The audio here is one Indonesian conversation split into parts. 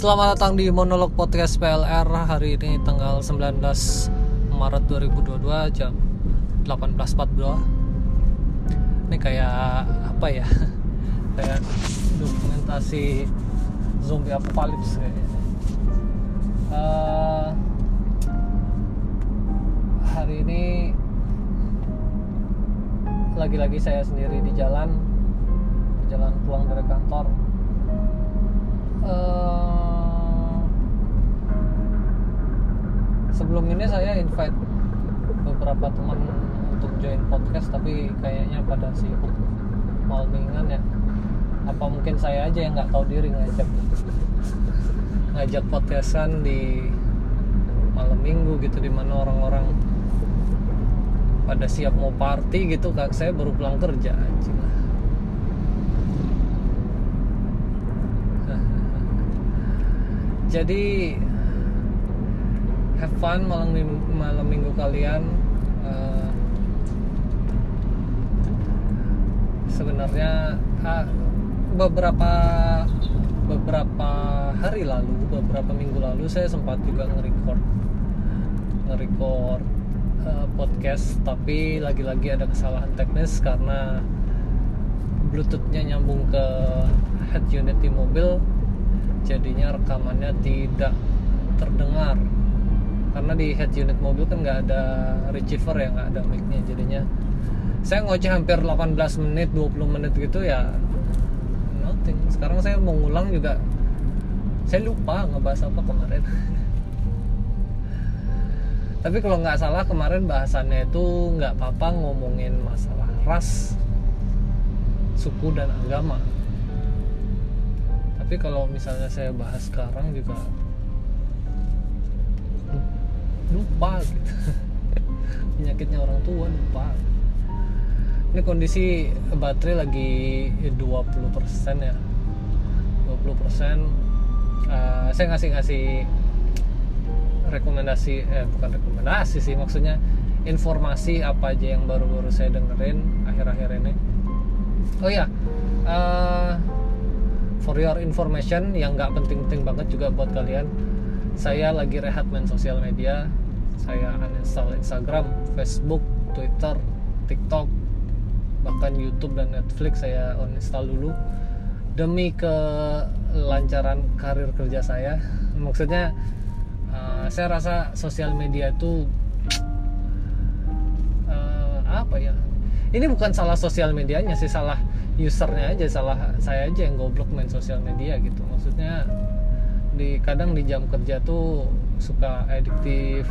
Selamat datang di Monolog Podcast PLR Hari ini tanggal 19 Maret 2022 jam 18.42 Ini kayak apa ya? Kayak dokumentasi zombie apocalypse kayaknya Eh, Hari ini Lagi-lagi saya sendiri di jalan Jalan pulang dari kantor. Eh, sebelum ini saya invite beberapa teman untuk join podcast tapi kayaknya pada sibuk malmingan ya. Apa mungkin saya aja yang nggak tahu diri ngajak ngajak podcastan di malam minggu gitu di mana orang-orang pada siap mau party gitu kak. Saya baru pulang kerja lah jadi have fun malam minggu, malam minggu kalian Eh, sebenarnya ah, beberapa beberapa hari lalu beberapa minggu lalu saya sempat juga nge-record nge-record eh, podcast tapi lagi-lagi ada kesalahan teknis karena bluetoothnya nyambung ke head unit di mobil jadinya rekamannya tidak terdengar karena di head unit mobil kan nggak ada receiver ya nggak ada mic-nya. Jadinya saya ngoceh hampir 18 menit 20 menit gitu ya nothing. Sekarang saya mau ngulang juga saya lupa ngebahas apa kemarin. Tapi kalau nggak salah kemarin bahasannya itu nggak apa-apa ngomongin masalah ras suku dan agama. Tapi kalau misalnya saya bahas sekarang juga lupa gitu. Penyakitnya orang tua lupa. Ini kondisi baterai lagi 20% ya. 20% uh, saya ngasih ngasih rekomendasi eh bukan rekomendasi sih maksudnya informasi apa aja yang baru-baru saya dengerin akhir-akhir ini. Oh ya uh, for your information yang nggak penting-penting banget juga buat kalian saya lagi rehat main sosial media saya uninstall Instagram, Facebook, Twitter, TikTok, bahkan YouTube dan Netflix saya uninstall dulu demi kelancaran karir kerja saya. Maksudnya uh, saya rasa sosial media itu uh, apa ya? Ini bukan salah sosial medianya sih, salah usernya aja, salah saya aja yang goblok main sosial media gitu. Maksudnya di kadang di jam kerja tuh suka adiktif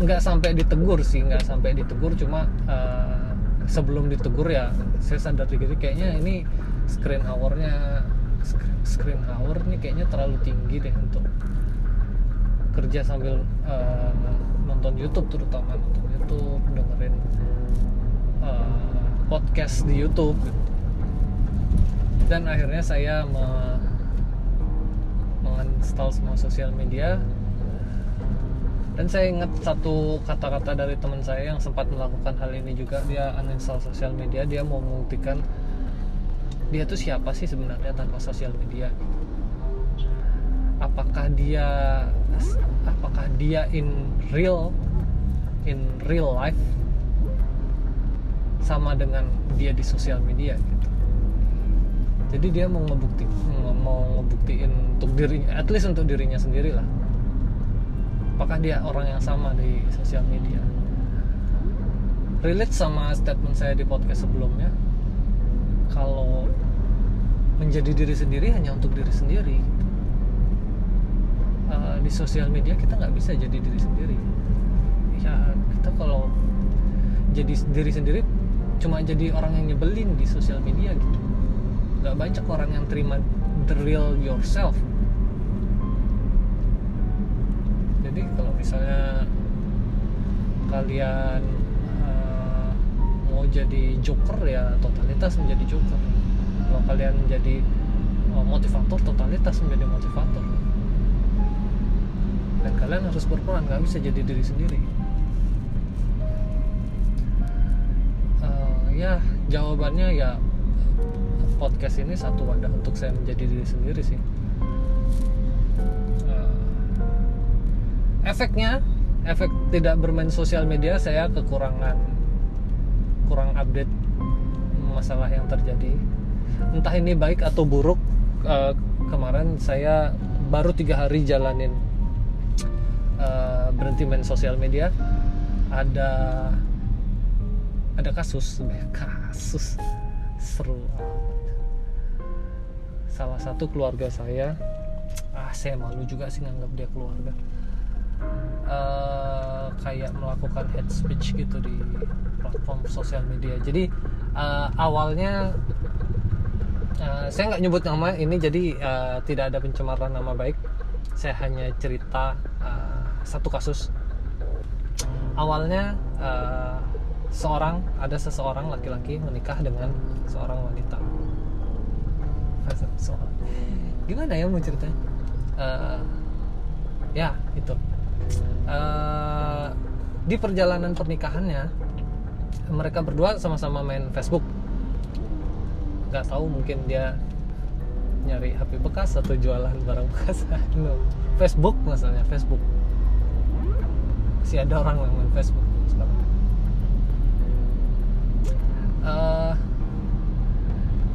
nggak sampai ditegur sih nggak sampai ditegur cuma uh, sebelum ditegur ya saya sadar diri kayaknya ini screen hournya screen hour ini kayaknya terlalu tinggi deh untuk kerja sambil uh, nonton YouTube terutama nonton YouTube dengerin uh, podcast di YouTube gitu. dan akhirnya saya menginstal semua sosial media. Dan saya ingat satu kata-kata dari teman saya yang sempat melakukan hal ini juga. Dia uninstall sosial media dia mau membuktikan dia tuh siapa sih sebenarnya tanpa sosial media? Apakah dia apakah dia in real in real life sama dengan dia di sosial media? gitu jadi dia mau ngebukti mau ngebuktiin untuk dirinya at least untuk dirinya sendiri lah apakah dia orang yang sama di sosial media? Relate sama statement saya di podcast sebelumnya. Kalau menjadi diri sendiri hanya untuk diri sendiri. Uh, di sosial media kita nggak bisa jadi diri sendiri. Ya kita kalau jadi diri sendiri cuma jadi orang yang nyebelin di sosial media gitu nggak banyak orang yang terima the real yourself. Jadi kalau misalnya kalian uh, mau jadi joker ya totalitas menjadi joker. Kalau kalian menjadi uh, motivator totalitas menjadi motivator. Dan kalian harus berperan nggak bisa jadi diri sendiri. Uh, ya jawabannya ya podcast ini satu wadah untuk saya menjadi diri sendiri sih. Eh, efeknya efek tidak bermain sosial media saya kekurangan kurang update masalah yang terjadi. Entah ini baik atau buruk eh, kemarin saya baru tiga hari jalanin eh, berhenti main sosial media. Ada ada kasus kasus seru. Salah satu keluarga saya. Ah saya malu juga sih nganggap dia keluarga. Eh, kayak melakukan hate speech gitu di platform sosial media. Jadi eh, awalnya eh, saya nggak nyebut nama ini jadi eh, tidak ada pencemaran nama baik. Saya hanya cerita eh, satu kasus. Awalnya eh, seorang ada seseorang laki-laki menikah dengan seorang wanita Gimana ya mau ceritanya? Eh, ya itu. Eh, di perjalanan pernikahannya mereka berdua sama-sama main Facebook. Nggak tahu mungkin dia nyari HP bekas atau jualan barang bekas. No. Facebook masalahnya Facebook. Masih ada orang yang main Facebook sekarang. Eh,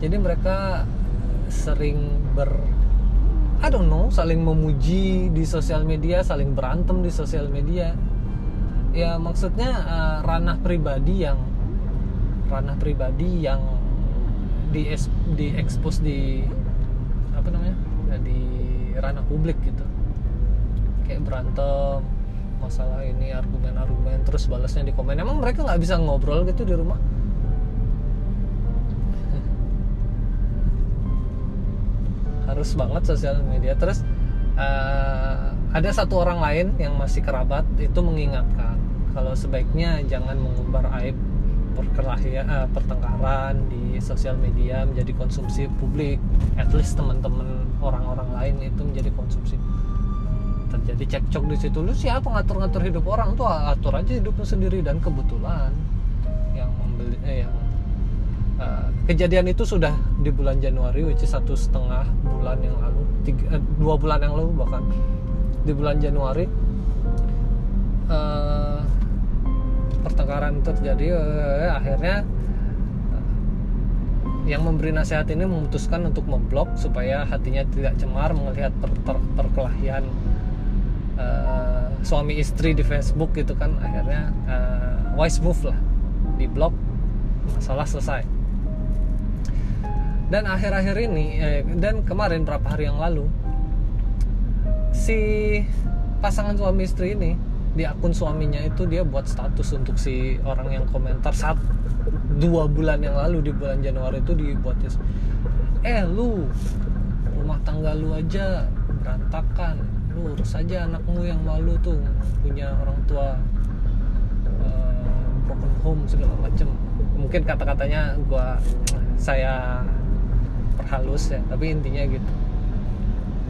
jadi mereka sering ber I don't know saling memuji di sosial media saling berantem di sosial media. Ya maksudnya eh, ranah pribadi yang ranah pribadi yang di di expose di apa namanya ya, di ranah publik gitu. Kayak berantem masalah ini argumen-argumen terus balasnya di komen. Emang mereka nggak bisa ngobrol gitu di rumah harus banget sosial media. Terus eh, ada satu orang lain yang masih kerabat itu mengingatkan kalau sebaiknya jangan mengumbar aib perkelahian eh, pertengkaran di sosial media menjadi konsumsi publik. At least teman-teman orang-orang lain itu menjadi konsumsi. Terjadi cekcok di situ. Lu siapa ngatur-ngatur hidup orang? Tuh atur aja hidupnya sendiri. Dan kebetulan yang membeli eh, yang Uh, kejadian itu sudah di bulan Januari, which is satu setengah bulan yang lalu, tiga, eh, dua bulan yang lalu bahkan di bulan Januari uh, pertengkaran itu terjadi. Uh, akhirnya yang memberi nasihat ini memutuskan untuk memblok supaya hatinya tidak cemar melihat per per perkelahian uh, suami istri di Facebook gitu kan. Akhirnya uh, wise move lah, di blok masalah selesai dan akhir-akhir ini eh, dan kemarin berapa hari yang lalu si pasangan suami istri ini di akun suaminya itu dia buat status untuk si orang yang komentar saat dua bulan yang lalu di bulan Januari itu dibuatnya eh lu rumah tangga lu aja berantakan. Lu urus aja anakmu yang malu tuh punya orang tua uh, broken home segala macem. Mungkin kata-katanya gua saya perhalus ya tapi intinya gitu.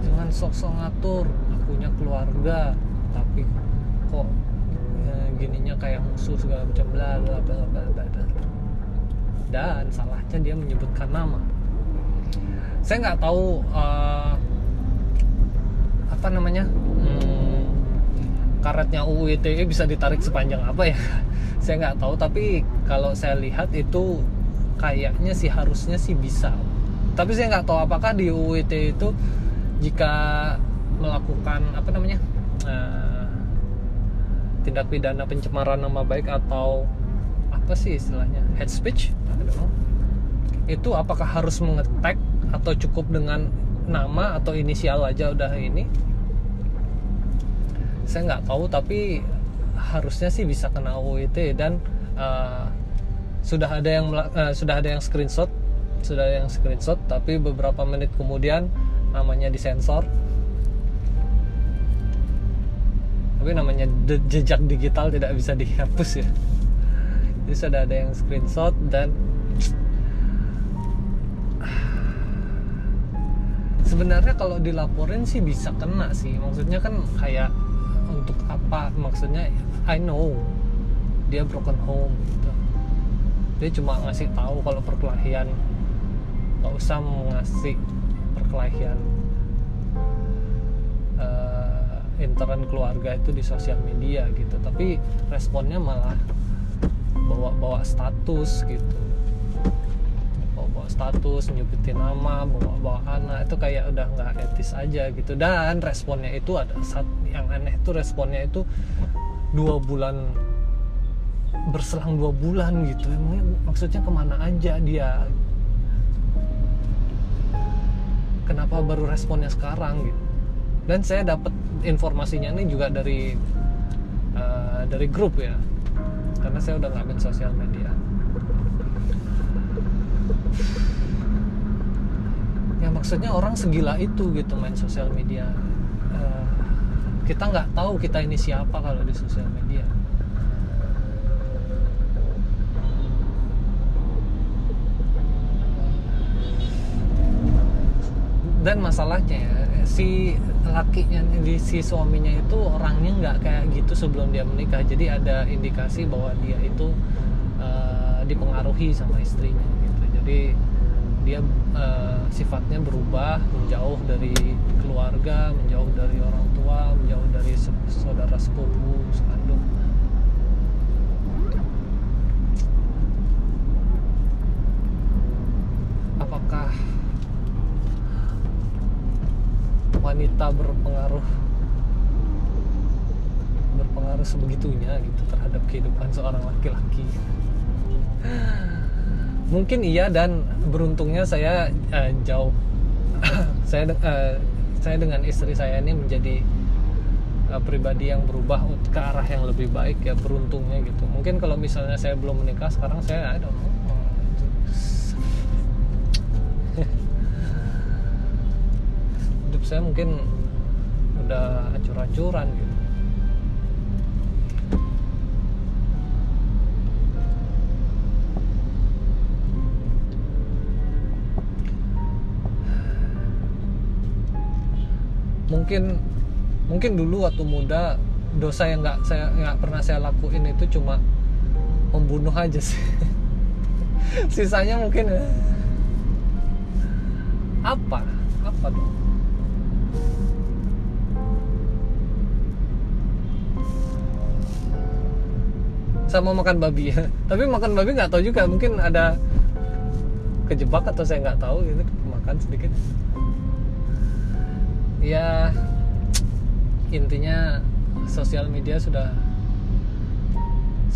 Jangan sok-sok ngatur akunya keluarga tapi kok ya, gininya kayak musuh segala macam bla bla bla bla dan salahnya dia menyebutkan nama. Saya nggak tahu uh, apa namanya hmm, karetnya UU ITE bisa ditarik sepanjang apa ya? Saya nggak tahu tapi kalau saya lihat itu kayaknya sih harusnya sih bisa tapi saya nggak tahu apakah di UU ITE itu jika melakukan apa namanya uh, tindak pidana pencemaran nama baik atau apa sih istilahnya hate speech itu apakah harus mengetek atau cukup dengan nama atau inisial aja udah ini? Saya nggak tahu tapi harusnya sih bisa kena UU ITE dan uh, sudah ada yang uh, sudah ada yang screenshot sudah yang screenshot tapi beberapa menit kemudian namanya disensor. Tapi namanya jejak digital tidak bisa dihapus ya. Jadi sudah ada yang screenshot dan sebenarnya kalau dilaporin sih bisa kena sih. Maksudnya kan kayak untuk apa? Maksudnya I know dia broken home gitu. Dia cuma ngasih tahu kalau perkelahian nggak usah mengasih perkelahian uh, intern keluarga itu di sosial media gitu. Tapi responnya malah bawa bawa status gitu. Bawa bawa status nyubitin nama bawa bawa anak. Itu kayak udah nggak etis aja gitu. Dan responnya itu ada saat yang aneh itu responnya itu dua bulan berselang dua bulan gitu. Emangnya maksudnya ke mana aja dia kenapa baru responnya sekarang gitu. Dan saya dapat informasinya ini juga dari uh, dari grup ya. Karena saya udah nggak main sosial media. Ya maksudnya orang segila itu gitu main sosial media. Uh, kita nggak tahu kita ini siapa kalau di sosial media dan masalahnya ya, si lakinya di si suaminya itu orangnya nggak kayak gitu sebelum dia menikah. Jadi ada indikasi bahwa dia itu uh, dipengaruhi sama istrinya gitu. Jadi dia uh, sifatnya berubah menjauh dari keluarga menjauh dari orang tua menjauh dari saudara sepupu sekandung. Apakah wanita berpengaruh berpengaruh sebegitunya gitu terhadap kehidupan seorang laki-laki. Mungkin iya dan beruntungnya saya uh, jauh. Saya uh, saya dengan istri saya ini menjadi uh, pribadi yang berubah ke arah yang lebih baik ya beruntungnya gitu. Mungkin kalau misalnya saya belum menikah sekarang saya I don't know saya mungkin udah acur-acuran gitu. Mungkin mungkin dulu waktu muda dosa yang nggak saya nggak pernah saya lakuin itu cuma membunuh aja sih. Sisanya mungkin ya. apa? Apa dong sama makan babi. Ya tapi makan babi nggak tahu juga mungkin ada kejebak atau saya nggak tahu itu makan sedikit. Ya intinya sosial media sudah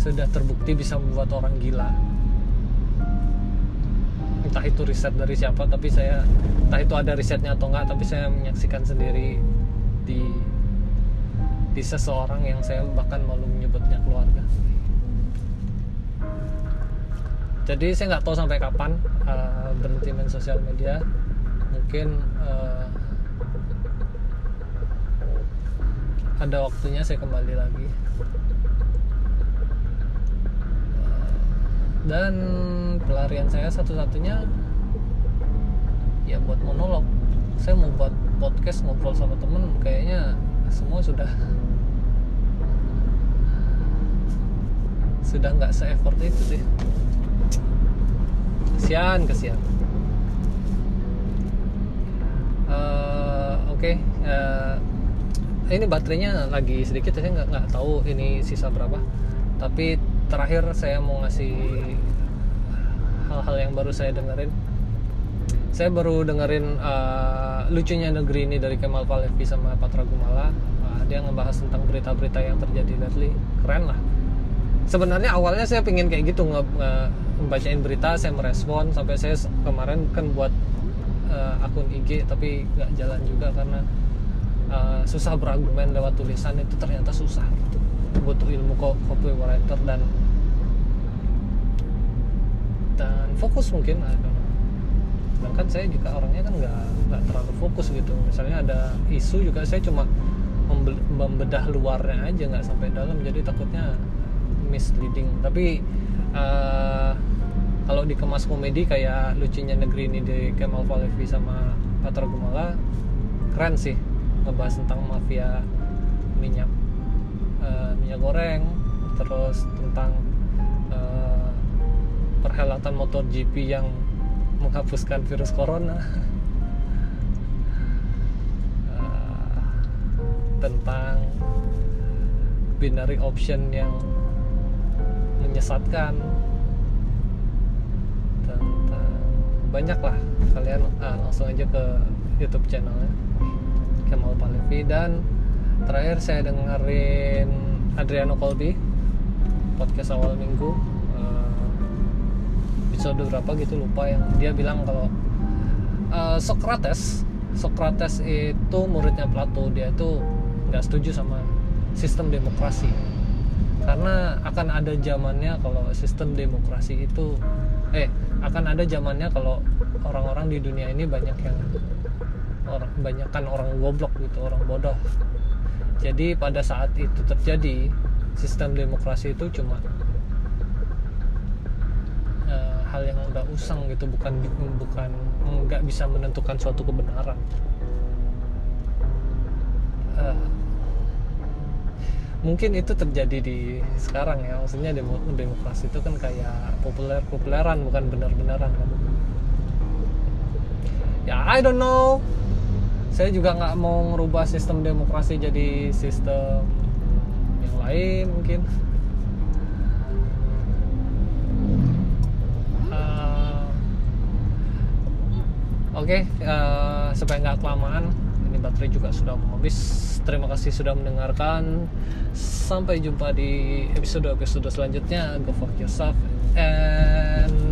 sudah terbukti bisa membuat orang gila. Entah itu riset dari siapa tapi saya entah itu ada risetnya atau enggak tapi saya menyaksikan sendiri di di seseorang yang saya bahkan malu menyebutnya keluarga jadi saya nggak tahu sampai kapan uh, berhenti main sosial media. Mungkin uh, ada waktunya saya kembali lagi. Dan pelarian saya satu-satunya ya buat monolog. Saya mau buat podcast ngobrol sama temen kayaknya semua sudah sudah nggak se-effort itu sih kesian kesian. Uh, oke okay. uh, ini baterainya lagi sedikit saya nggak nggak tahu ini sisa berapa. Tapi terakhir saya mau ngasih hal-hal yang baru saya dengerin. Saya baru dengerin uh, lucunya negeri ini dari Kemal Palevi sama Patra Gumala. Uh, dia ngebahas tentang berita-berita yang terjadi lately keren lah sebenarnya awalnya saya pengen kayak gitu nge, nge bacain berita saya merespon sampai saya kemarin kan buat uh, akun IG tapi nggak jalan juga karena uh, susah berargumen lewat tulisan itu ternyata susah gitu. Butuh ilmu copywriter dan dan fokus mungkin sedangkan saya juga orangnya kan nggak nggak terlalu fokus gitu. Misalnya ada isu juga saya cuma membedah luarnya aja nggak sampai dalam. Jadi takutnya misleading. Tapi uh, kalau dikemas komedi kayak lucunya negeri ini di Kemal Palevi sama Patra Gumala keren sih ngebahas tentang mafia minyak uh, minyak goreng terus tentang uh, perhelatan motor GP yang menghapuskan virus corona. Uh, tentang binary option yang menyesatkan tentang banyak lah kalian ah, langsung aja ke YouTube channelnya Kemal Palevi. Dan terakhir saya dengerin Adriano Colby podcast awal minggu uh, episode berapa gitu lupa yang dia bilang kalau uh, Socrates Socrates itu muridnya Plato dia itu nggak setuju sama sistem demokrasi karena akan ada zamannya kalau sistem demokrasi itu eh akan ada zamannya kalau orang-orang di dunia ini banyak yang orang banyakkan orang goblok gitu orang bodoh. Jadi pada saat itu terjadi sistem demokrasi itu cuma uh, hal yang udah usang gitu bukan bukan nggak bisa menentukan suatu kebenaran mungkin itu terjadi di sekarang ya maksudnya demokrasi itu kan kayak populer populeran bukan benar-benaran kan. Ya I don't know. Saya juga nggak mau merubah sistem demokrasi jadi sistem yang lain mungkin. Uh, oke okay, uh, supaya nggak kelamaan baterai juga sudah habis. Terima kasih sudah mendengarkan. Sampai jumpa di episode episode selanjutnya. Go fuck yourself and